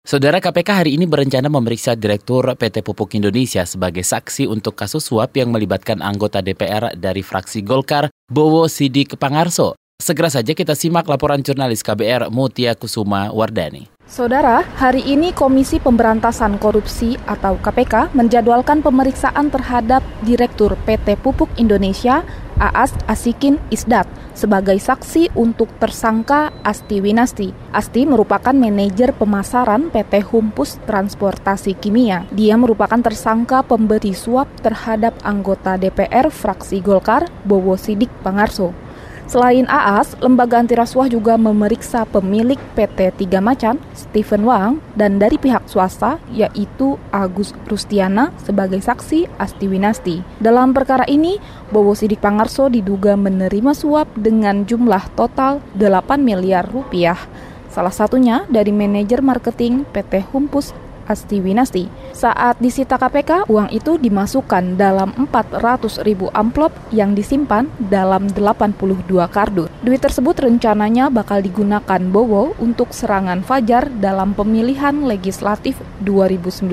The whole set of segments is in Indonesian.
Saudara KPK hari ini berencana memeriksa Direktur PT Pupuk Indonesia sebagai saksi untuk kasus suap yang melibatkan anggota DPR dari fraksi Golkar, Bowo Sidik Pangarso. Segera saja kita simak laporan jurnalis KBR Mutia Kusuma Wardani. Saudara, hari ini Komisi Pemberantasan Korupsi atau KPK menjadwalkan pemeriksaan terhadap Direktur PT Pupuk Indonesia, Aas Asikin Isdat, sebagai saksi untuk tersangka Asti Winasti. Asti merupakan manajer pemasaran PT Humpus Transportasi Kimia. Dia merupakan tersangka pemberi suap terhadap anggota DPR fraksi Golkar, Bowo Sidik Pangarso. Selain AAS, lembaga anti rasuah juga memeriksa pemilik PT Tiga Macan, Stephen Wang, dan dari pihak swasta, yaitu Agus Rustiana sebagai saksi Asti Winasti. Dalam perkara ini, Bowo Sidik Pangarso diduga menerima suap dengan jumlah total 8 miliar rupiah. Salah satunya dari manajer marketing PT Humpus Asti Winasti. Saat disita KPK, uang itu dimasukkan dalam 400 ribu amplop yang disimpan dalam 82 kardus. Duit tersebut rencananya bakal digunakan Bowo untuk serangan Fajar dalam pemilihan legislatif 2019.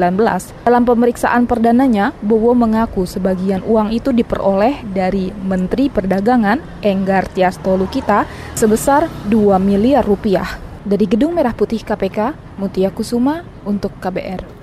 Dalam pemeriksaan perdananya, Bowo mengaku sebagian uang itu diperoleh dari Menteri Perdagangan Enggar Tias Tolukita sebesar 2 miliar rupiah. Dari Gedung Merah Putih KPK, Mutia Kusuma untuk KBR.